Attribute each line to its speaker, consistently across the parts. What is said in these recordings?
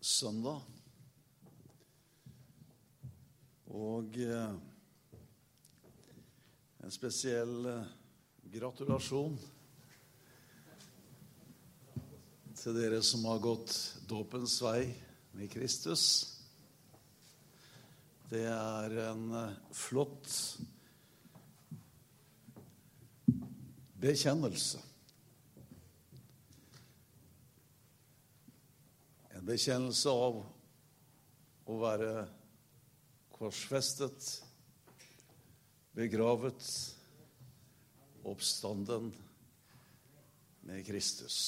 Speaker 1: søndag. Og eh, en spesiell eh, gratulasjon til dere som har gått dåpens vei med Kristus. Det er en eh, flott bekjennelse. Bekjennelse av å være korsfestet, begravet, oppstanden med Kristus.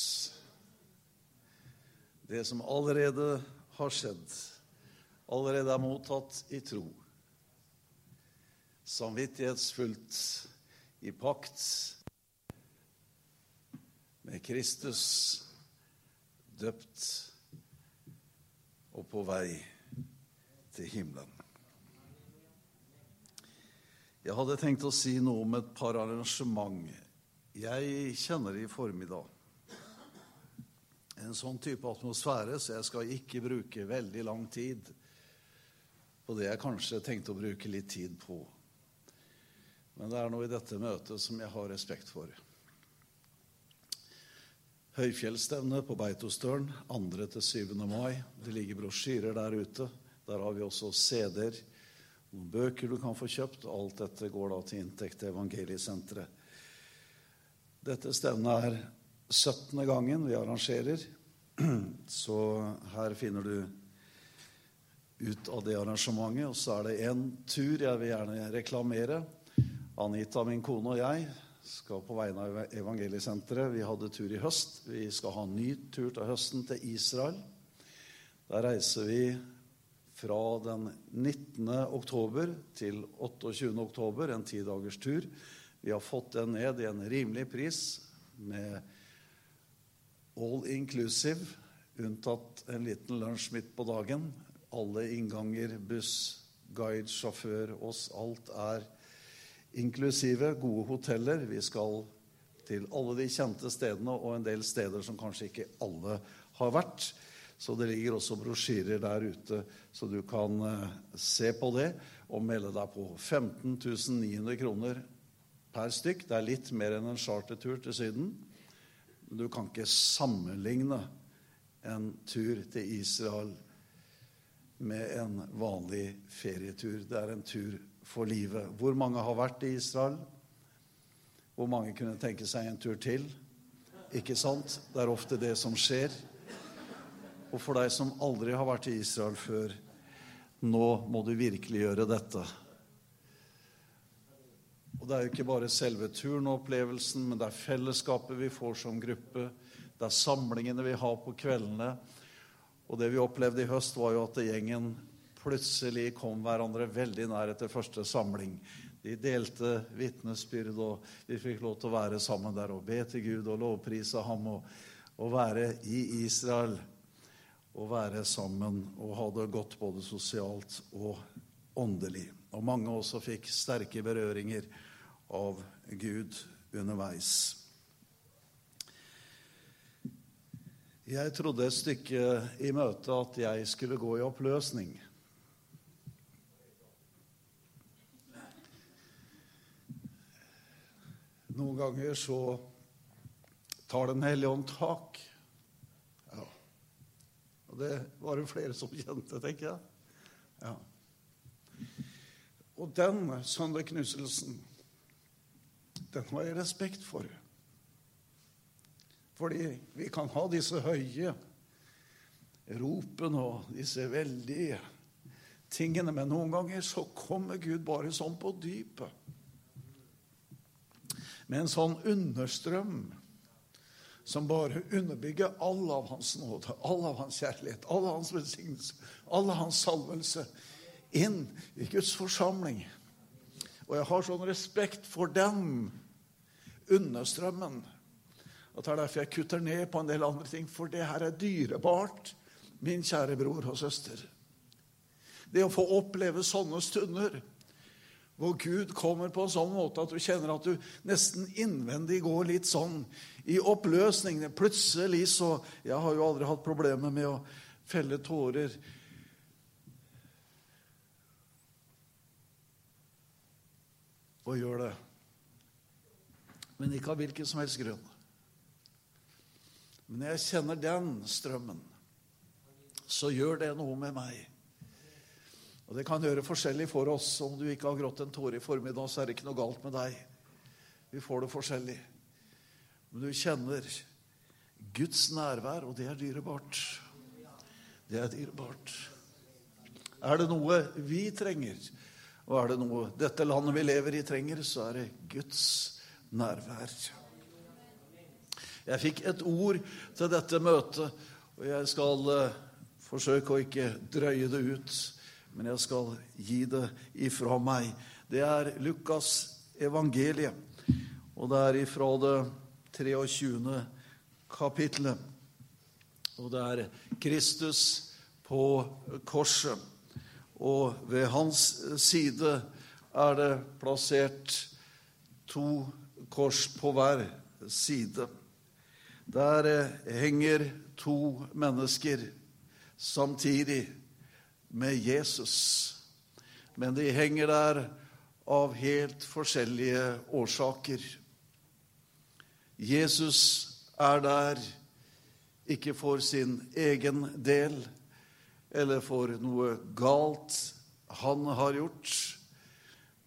Speaker 1: Det som allerede har skjedd, allerede er mottatt i tro. Samvittighetsfullt i pakt med Kristus, døpt og på vei til himmelen. Jeg hadde tenkt å si noe om et par arrangement. Jeg kjenner i formiddag. En sånn type atmosfære, så jeg skal ikke bruke veldig lang tid på det jeg kanskje tenkte å bruke litt tid på. Men det er noe i dette møtet som jeg har respekt for. Høyfjellsstevne på Beitostølen 2.-7. mai. Det ligger brosjyrer der ute. Der har vi også CD-er, noen bøker du kan få kjøpt. Alt dette går da til inntekt til Evangeliesenteret. Dette stevnet er 17. gangen vi arrangerer, så her finner du ut av det arrangementet. Og så er det én tur jeg vil gjerne reklamere. Anita, min kone og jeg skal på vegne av Evangeliesenteret. Vi hadde tur i høst. Vi skal ha en ny tur til høsten, til Israel. Der reiser vi fra den 19. oktober til 28. oktober, en tidagers tur. Vi har fått den ned i en rimelig pris med all inclusive, unntatt en liten lunsj midt på dagen. Alle innganger, buss, guide, sjåfør, oss, alt er inklusive gode hoteller. Vi skal til alle de kjente stedene og en del steder som kanskje ikke alle har vært. Så det ligger også brosjyrer der ute, så du kan eh, se på det og melde deg på. 15 900 kroner per stykk. Det er litt mer enn en chartertur til Syden. Men du kan ikke sammenligne en tur til Israel med en vanlig ferietur. Det er en tur for livet. Hvor mange har vært i Israel? Hvor mange kunne tenke seg en tur til? Ikke sant? Det er ofte det som skjer. Og for deg som aldri har vært i Israel før, nå må du virkelig gjøre dette. Og det er jo ikke bare selve turen og opplevelsen, men det er fellesskapet vi får som gruppe. Det er samlingene vi har på kveldene. Og det vi opplevde i høst, var jo at gjengen plutselig kom hverandre veldig nær etter første samling. De delte vitnesbyrd, og vi fikk lov til å være sammen der og be til Gud og lovprise ham og, og være i Israel og være sammen og ha det godt både sosialt og åndelig. Og mange også fikk sterke berøringer av Gud underveis. Jeg trodde et stykke i møtet at jeg skulle gå i oppløsning. Noen ganger så tar Den hellige ånd tak. Ja. Og det var det flere som kjente, tenker jeg. Ja. Og den søndagknuselsen, den har jeg respekt for. Fordi vi kan ha disse høye ropene og disse veldige tingene, men noen ganger så kommer Gud bare sånn på dypet med en sånn understrøm som bare underbygger all av hans nåde, all av hans kjærlighet, all av hans velsignelse, all av hans salvelse inn i Guds forsamling. Og jeg har sånn respekt for den understrømmen at det er derfor jeg kutter ned på en del andre ting, for det her er dyrebart, min kjære bror og søster. Det å få oppleve sånne stunder hvor Gud kommer på en sånn måte at du kjenner at du nesten innvendig går litt sånn i oppløsning. Plutselig så Jeg har jo aldri hatt problemer med å felle tårer. Og gjør det. Men ikke av hvilken som helst grunn. Men når jeg kjenner den strømmen, så gjør det noe med meg. Og Det kan gjøre forskjellig for oss. Om du ikke har grått en tåre i formiddag, så er det ikke noe galt med deg. Vi får det forskjellig. Men du kjenner Guds nærvær, og det er dyrebart. Det er dyrebart. Er det noe vi trenger, og er det noe dette landet vi lever i, trenger, så er det Guds nærvær. Jeg fikk et ord til dette møtet, og jeg skal uh, forsøke å ikke drøye det ut, men jeg skal gi det ifra meg. Det er Lukas evangeliet, og det er ifra det 23. kapittelet. Og det er Kristus på korset. Og ved hans side er det plassert to kors på hver side. Der henger to mennesker samtidig med Jesus. Men de henger der av helt forskjellige årsaker. Jesus er der ikke for sin egen del eller for noe galt han har gjort,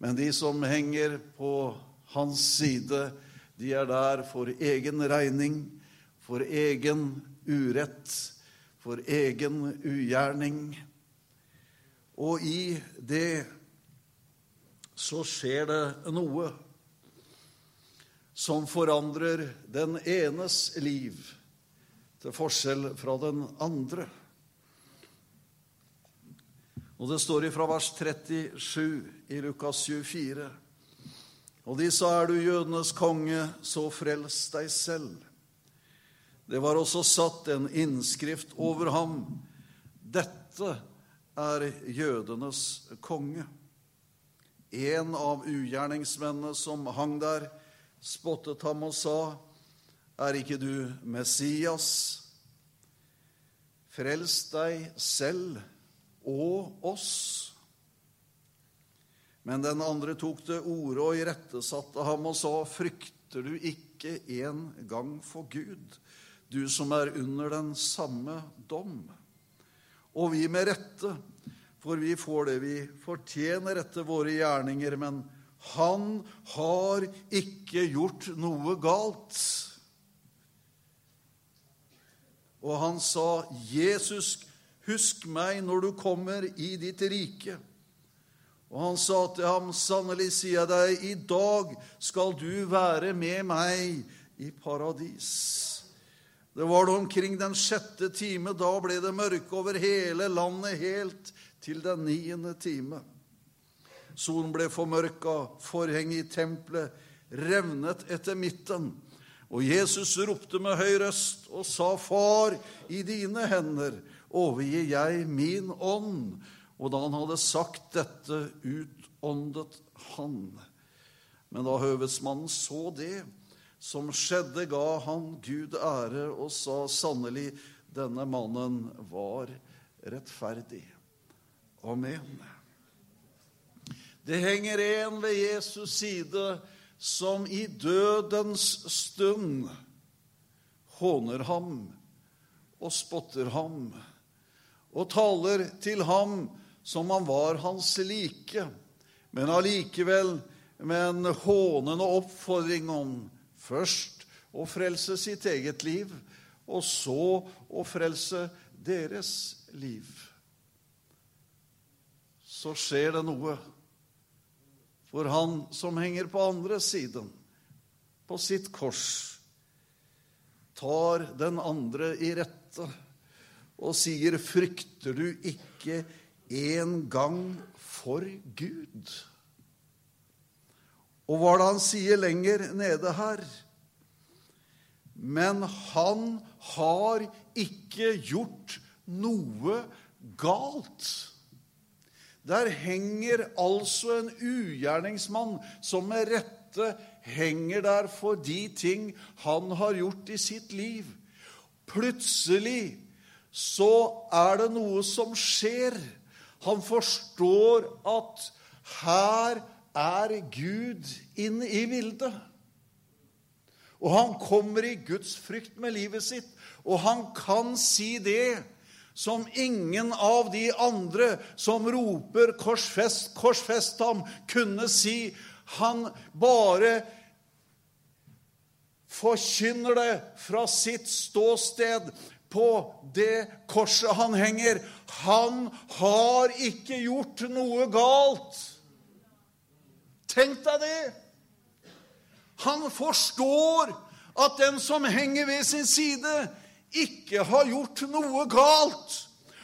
Speaker 1: men de som henger på hans side, de er der for egen regning for egen urett, for egen ugjerning. Og i det så skjer det noe som forandrer den enes liv til forskjell fra den andre. Og Det står ifra vers 37 i Lukas 24. Og de sa, er du jødenes konge, så frels deg selv. Det var også satt en innskrift over ham. Dette er jødenes konge. En av ugjerningsmennene som hang der, spottet ham og sa, Er ikke du Messias? Frels deg selv og oss. Men den andre tok det ordet og irettesatte ham og sa, Frykter du ikke en gang for Gud? du som er under den samme dom. Og vi med rette, for vi får det vi fortjener etter våre gjerninger, men han har ikke gjort noe galt. Og han sa, 'Jesus, husk meg når du kommer i ditt rike.' Og han sa til ham, 'Sannelig sier jeg deg, i dag skal du være med meg i paradis.' Det var det omkring den sjette time. Da ble det mørke over hele landet helt til den niende time. Solen ble formørka, forhenget i tempelet revnet etter midten. Og Jesus ropte med høy røst og sa, Far, i dine hender overgir jeg min ånd. Og da han hadde sagt dette, utåndet han. Men da høvedsmannen så det, som skjedde, ga han Gud ære og sa sannelig, denne mannen var rettferdig. Amen. Det henger en ved Jesus side som i dødens stund håner ham og spotter ham og taler til ham som han var hans like, men allikevel med en hånende oppfordring om Først å frelse sitt eget liv, og så å frelse deres liv. Så skjer det noe for han som henger på andre siden, på sitt kors, tar den andre i rette og sier, 'Frykter du ikke en gang for Gud?' Og hva er det han sier lenger nede her? Men han har ikke gjort noe galt. Der henger altså en ugjerningsmann som med rette henger der for de ting han har gjort i sitt liv. Plutselig så er det noe som skjer. Han forstår at her er Gud inne i bildet. Og han kommer i Guds frykt med livet sitt, og han kan si det som ingen av de andre som roper 'korsfest, korsfest ham', kunne si. Han bare forkynner det fra sitt ståsted på det korset han henger. Han har ikke gjort noe galt. Tenk deg det! Han forstår at den som henger ved sin side, ikke har gjort noe galt.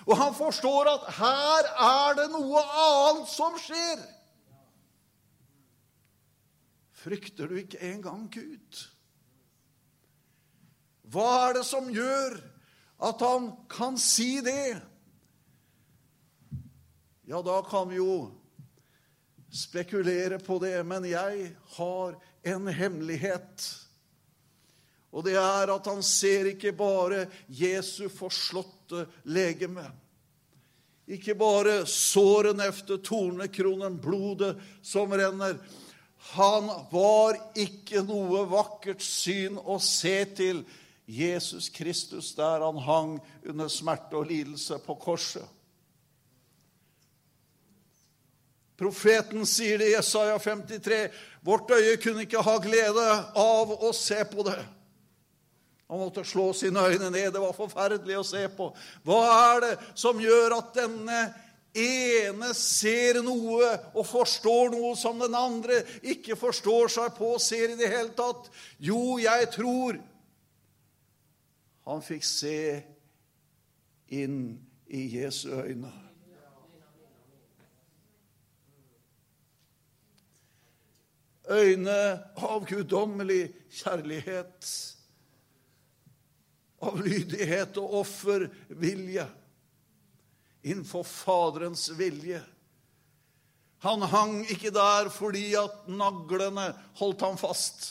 Speaker 1: Og han forstår at her er det noe annet som skjer. Frykter du ikke engang Gud? Hva er det som gjør at han kan si det? Ja, da kan vi jo spekulere på det, men jeg har en hemmelighet. Og det er at han ser ikke bare Jesu forslåtte legeme. Ikke bare sårene efter tornekronen, blodet som renner. Han var ikke noe vakkert syn å se til Jesus Kristus der han hang under smerte og lidelse på korset. Profeten sier det i Jesaja 53. Vårt øye kunne ikke ha glede av å se på det. Han måtte slå sine øyne ned. Det var forferdelig å se på. Hva er det som gjør at denne ene ser noe og forstår noe som den andre ikke forstår seg på og ser i det hele tatt? Jo, jeg tror han fikk se inn i Jesu øyne. Øyne av guddommelig kjærlighet, av lydighet og offervilje innenfor Faderens vilje. Han hang ikke der fordi at naglene holdt ham fast.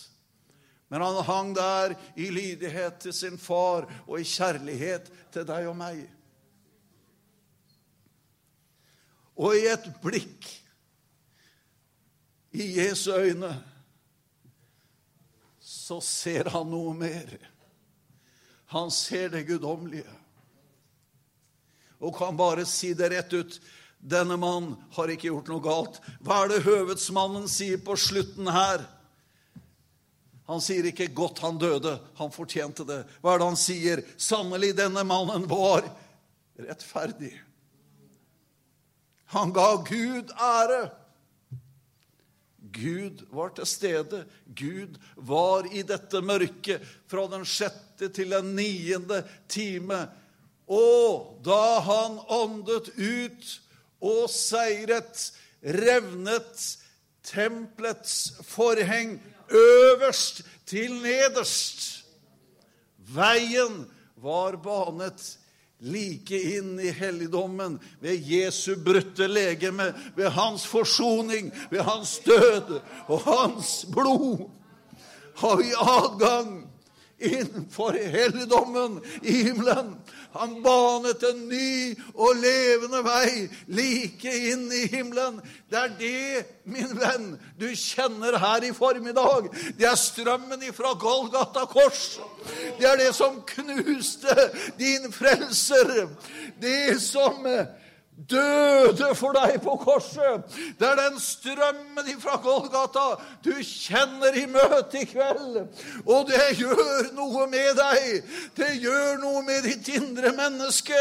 Speaker 1: Men han hang der i lydighet til sin far og i kjærlighet til deg og meg. Og i et blikk i Jesu øyne så ser han noe mer. Han ser det guddommelige. Og kan bare si det rett ut. Denne mann har ikke gjort noe galt. Hva er det høvedsmannen sier på slutten her? Han sier ikke 'godt han døde', han fortjente det. Hva er det han sier? Sannelig, denne mannen var rettferdig. Han ga Gud ære. Gud var til stede. Gud var i dette mørket fra den sjette til den niende time. Og da han åndet ut og seiret, revnet tempelets forheng øverst til nederst. Veien var banet like inn i helligdommen ved Jesu brutte legeme, ved hans forsoning, ved hans død og hans blod. Har vi adgang innenfor helligdommen i himmelen. Han banet en ny og levende vei like inn i himmelen. Det er det, min venn, du kjenner her i formiddag. Det er strømmen ifra Golgata kors. Det er det som knuste din frelser. Det som døde for deg på korset. Det er den strømmen fra Golgata du kjenner i møte i kveld. Og det gjør noe med deg. Det gjør noe med ditt indre menneske.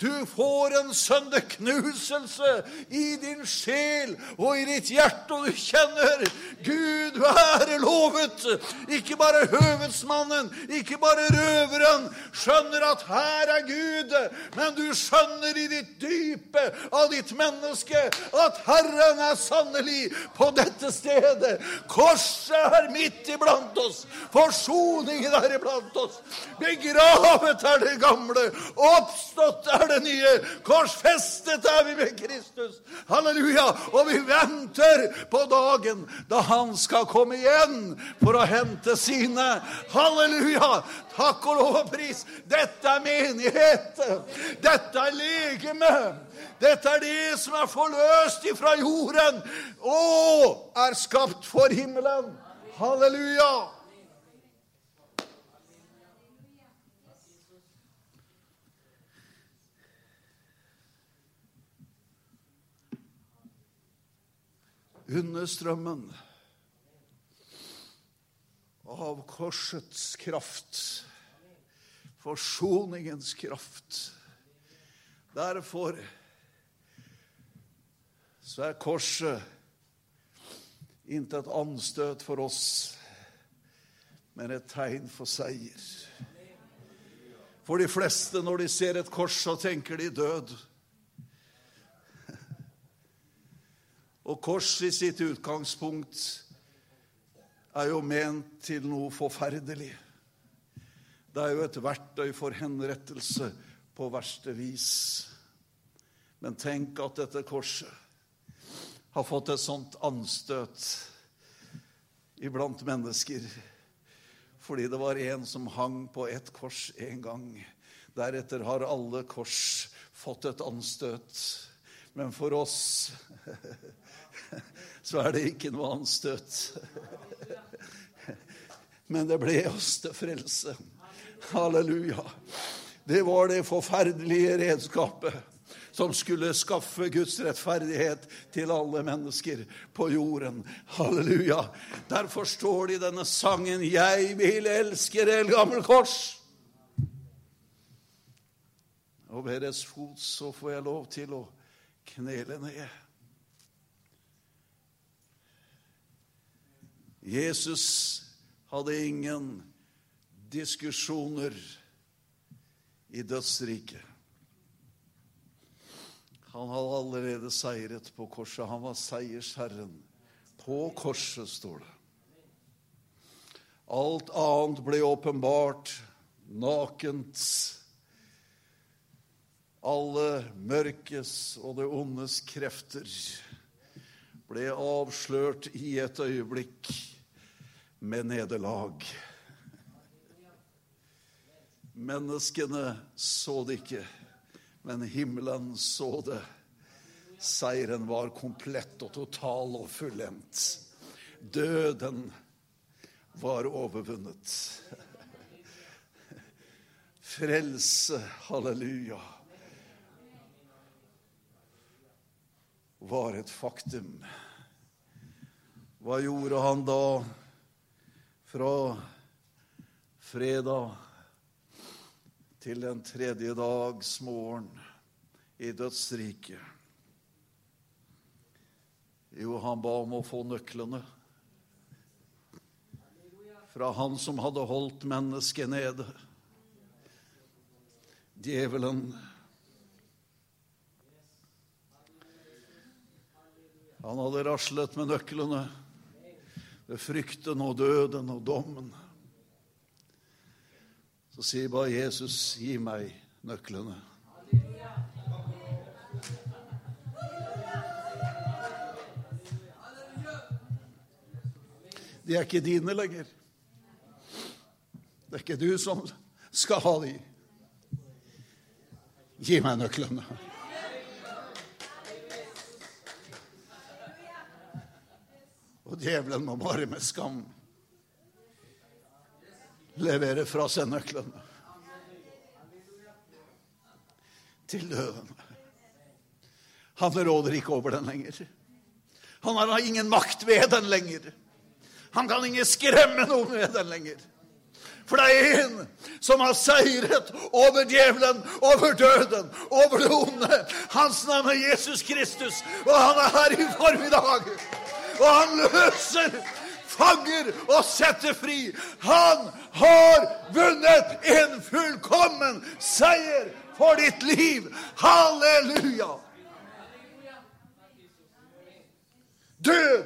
Speaker 1: Du får en sønderknuselse i din sjel og i ditt hjerte, og du kjenner Gud være lovet. Ikke bare høvedsmannen, ikke bare røveren skjønner at her er Gud, men du skjønner i ditt dype av ditt menneske at Herren er sannelig på dette stedet. Korset er midt iblant oss. Forsoningen er iblant oss. Begravet er det gamle. Oppstått er det det nye. Korsfestet er vi med Kristus. Halleluja. Og vi venter på dagen da han skal komme igjen for å hente sine. Halleluja. Takk og lov og pris. Dette er menighet. Dette er legeme. Dette er det som er forløst ifra jorden og er skapt for himmelen. Halleluja. Under strømmen av korsets kraft, forsoningens kraft. Derfor så er korset intet anstøt for oss, men et tegn for seier. For de fleste, når de ser et kors, så tenker de død. Og korset i sitt utgangspunkt er jo ment til noe forferdelig. Det er jo et verktøy for henrettelse på verste vis. Men tenk at dette korset har fått et sånt anstøt iblant mennesker fordi det var en som hang på ett kors en gang. Deretter har alle kors fått et anstøt. Men for oss så er det ikke noe anstøt. Men det ble oss til frelse. Halleluja. Det var det forferdelige redskapet som skulle skaffe Guds rettferdighet til alle mennesker på jorden. Halleluja. Derfor står det i denne sangen 'Jeg vil elske det Gammel kors'. Og ved deres fot så får jeg lov til å knele ned. Jesus hadde ingen diskusjoner i dødsriket. Han hadde allerede seiret på korset. Han var seiersherren. På korset, står det. Alt annet ble åpenbart, nakent. Alle mørkes og det ondes krefter ble avslørt i et øyeblikk med nederlag. Menneskene så det ikke men himmelen så det. Seieren var komplett og total og fullendt. Døden var overvunnet. Frelse, halleluja, var et faktum. Hva gjorde han da fra fredag til den tredje dags morgen i dødsriket. Jo, han ba om å få nøklene fra han som hadde holdt mennesket nede. Djevelen. Han hadde raslet med nøklene frykten og døden og dommen. Så sier bare Jesus, gi meg nøklene. De er ikke dine lenger. Det er ikke du som skal ha de. Gi meg nøklene. Djevelen må bare med skam levere fra seg nøklene til døden. Han råder ikke over den lenger. Han har ingen makt ved den lenger. Han kan ikke skremme noen ved den lenger. For det er en som har seiret over djevelen, over døden, over det onde. Hans navn er Jesus Kristus, og han er her i formiddag. Og han løser fanger og setter fri. Han har vunnet en fullkommen seier for ditt liv. Halleluja! Død,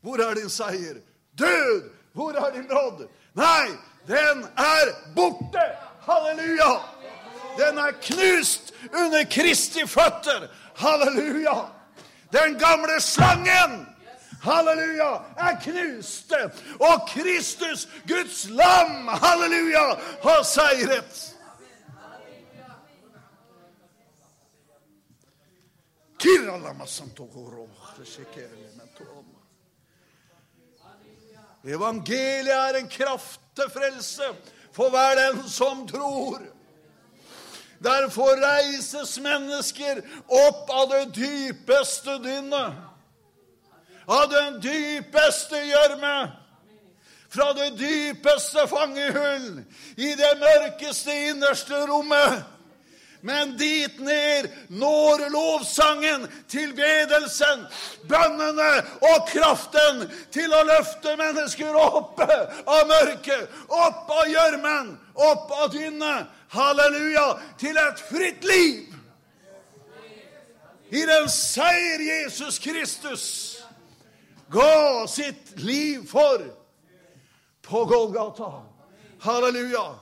Speaker 1: hvor er din seier? Død, hvor er din nådd? Nei, den er borte! Halleluja! Den er knust under Kristi føtter. Halleluja! Den gamle slangen halleluja, er knust. Og Kristus, Guds lam, halleluja, har seiret. Evangeliet er en kraft til frelse for hver den som tror. Derfor reises mennesker opp av det dypeste dynnet, av den dypeste gjørme, fra det dypeste fangehull, i det mørkeste innerste rommet. Men dit ned når lovsangen, tilbedelsen, bønnene og kraften til å løfte mennesker opp av mørket, opp av gjørmen, opp av dynnet. Halleluja! Til et fritt liv. I den seier Jesus Kristus ga sitt liv for på Golgata. Halleluja!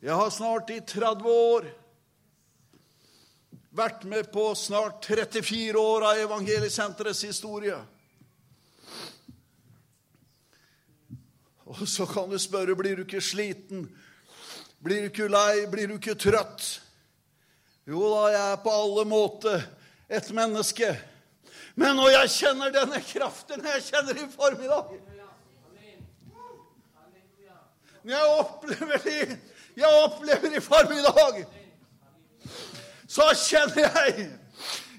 Speaker 1: Jeg har snart i 30 år vært med på snart 34 år av Evangeliesenterets historie. Og så kan du spørre blir du ikke sliten, blir du ikke lei, blir du ikke trøtt? Jo da, jeg er på alle måter et menneske. Men når jeg kjenner denne kraften jeg kjenner i formiddag Når jeg opplever det jeg opplever i formiddag, så kjenner jeg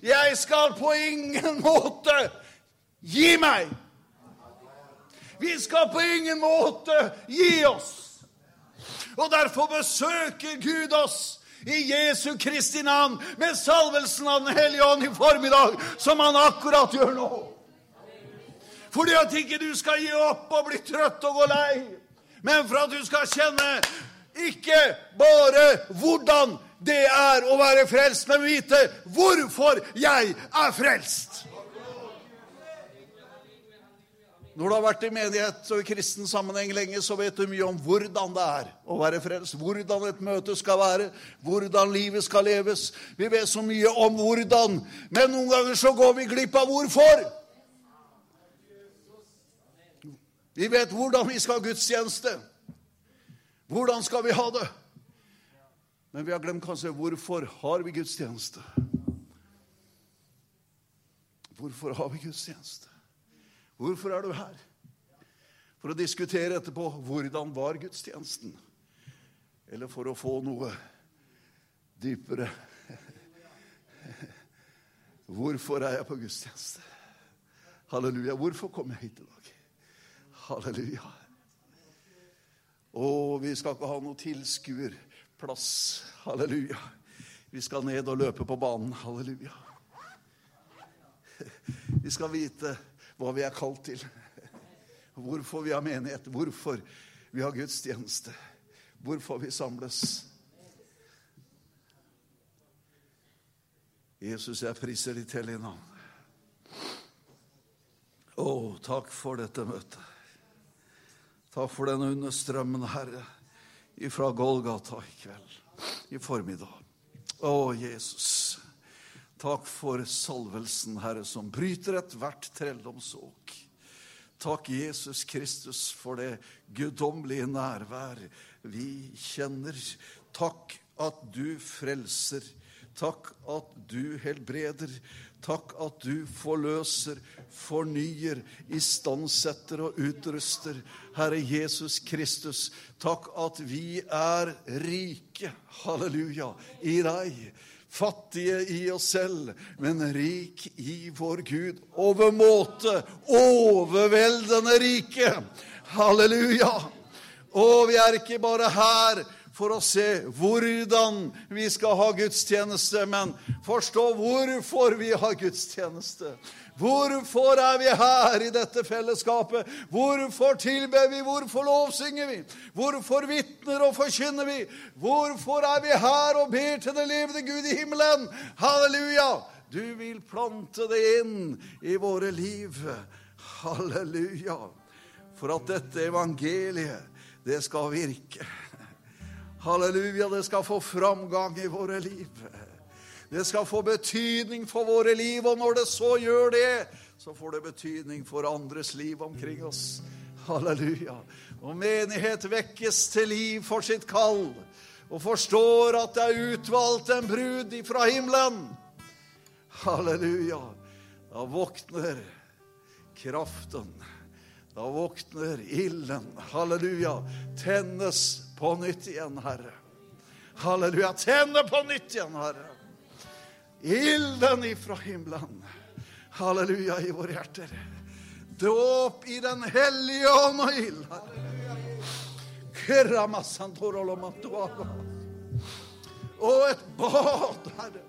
Speaker 1: jeg skal på ingen måte gi meg. Vi skal på ingen måte gi oss. Og derfor besøker Gud oss i Jesu Kristi navn med salvelsen av Den hellige ånd i formiddag, som han akkurat gjør nå. Fordi at ikke du skal gi opp og bli trøtt og gå lei, men for at du skal kjenne ikke bare hvordan det er å være frelst, men vite hvorfor jeg er frelst. Når du har vært i menighet og i kristen sammenheng lenge, så vet du mye om hvordan det er å være frelst. Hvordan et møte skal være, hvordan livet skal leves. Vi vet så mye om hvordan, men noen ganger så går vi glipp av hvorfor. Vi vet hvordan vi skal ha gudstjeneste. Hvordan skal vi ha det? Men vi har glemt kanskje hvorfor har vi gudstjeneste? Hvorfor har vi gudstjeneste? Hvorfor er du her? For å diskutere etterpå hvordan var gudstjenesten? Eller for å få noe dypere Hvorfor er jeg på gudstjeneste? Halleluja. Hvorfor kom jeg hit i dag? Halleluja. Og vi skal ikke ha noe tilskuerplass. Halleluja. Vi skal ned og løpe på banen. Halleluja. Vi skal vite hva vi er kalt til. Hvorfor vi har menighet, hvorfor vi har gudstjeneste, hvorfor vi samles. Jesus, jeg priser ditt hellige navn. Å, takk for dette møtet. Takk for denne understrømmen, Herre, ifra Golgata i kveld, i formiddag. Å, Jesus. Takk for salvelsen, Herre, som bryter ethvert trelldomsåk. Takk, Jesus Kristus, for det guddommelige nærvær vi kjenner. Takk at du frelser. Takk at du helbreder. Takk at du forløser, fornyer, istandsetter og utruster. Herre Jesus Kristus, takk at vi er rike, halleluja, i deg. Fattige i oss selv, men rik i vår Gud. Overmåte, overveldende rike. Halleluja. Og vi er ikke bare her for å se hvordan vi skal ha gudstjeneste, men forstå hvorfor vi har gudstjeneste. Hvorfor er vi her i dette fellesskapet? Hvorfor tilber vi? Hvorfor lovsynger vi? Hvorfor vitner og forkynner vi? Hvorfor er vi her og ber til den levende Gud i himmelen? Halleluja! Du vil plante det inn i våre liv. Halleluja. For at dette evangeliet, det skal virke. Halleluja, det skal få framgang i våre liv. Det skal få betydning for våre liv, og når det så gjør det, så får det betydning for andres liv omkring oss. Halleluja. Og menighet vekkes til liv for sitt kall og forstår at det er utvalgt en brud ifra himmelen. Halleluja. Da våkner kraften. Da våkner ilden. Halleluja. Tennes på nytt igjen, Herre. Halleluja. Tenne på nytt igjen, Herre. Ilden ifra himmelen. Halleluja i våre hjerter. Dåp i Den hellige ånd og ild. Og et bad, Herre.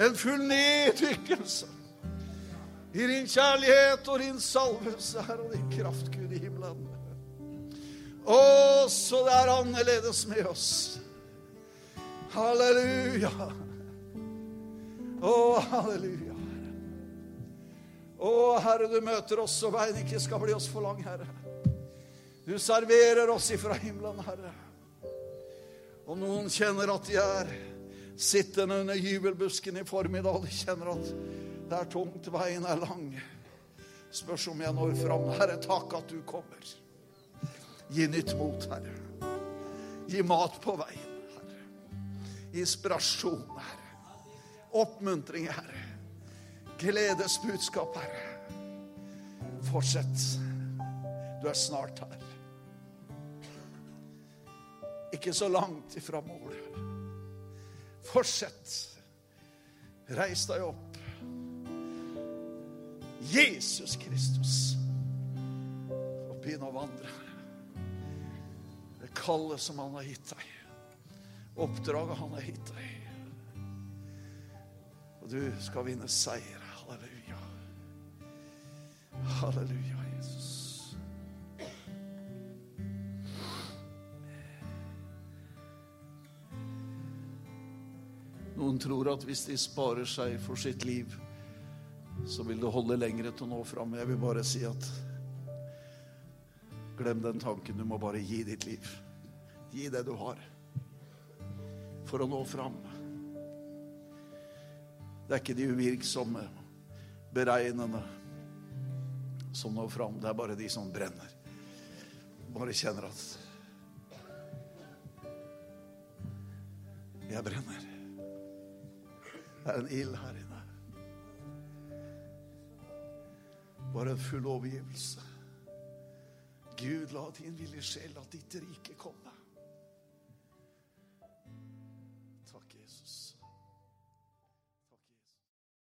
Speaker 1: En full neddykkelse i din kjærlighet og din salvelse, Herre, og din kraft, Gud. Å, så det er annerledes med oss. Halleluja. Å, halleluja. Å, Herre, du møter oss så veien ikke skal bli oss for lang, Herre. Du serverer oss ifra himmelen, Herre. Og noen kjenner at de er sittende under jubelbusken i formiddag. De kjenner at det er tungt, veien er lang. Spørs om jeg når fram. Herre, takk at du kommer. Gi nytt mot, Herre. Gi mat på veien, Herre. Inspirasjon, Herre oppmuntring, Herre. Gledesbudskap, Herre. Fortsett. Du er snart her. Ikke så langt ifra målet. Fortsett. Reis deg opp. Jesus Kristus. Og begynn å vandre. Kallet som han har gitt deg. Oppdraget han har gitt deg Og du skal vinne seier. Halleluja. Halleluja, Jesus. Noen tror at hvis de sparer seg for sitt liv, så vil det holde lengre til å nå fram. Jeg vil bare si at glem den tanken. Du må bare gi ditt liv. Gi det du har, for å nå fram. Det er ikke de uvirksomme, beregnende som når fram. Det er bare de som brenner. Bare kjenner at Jeg brenner. Det er en ild her inne. Bare en full overgivelse. Gud, la din vilje skje, la ditt rike komme.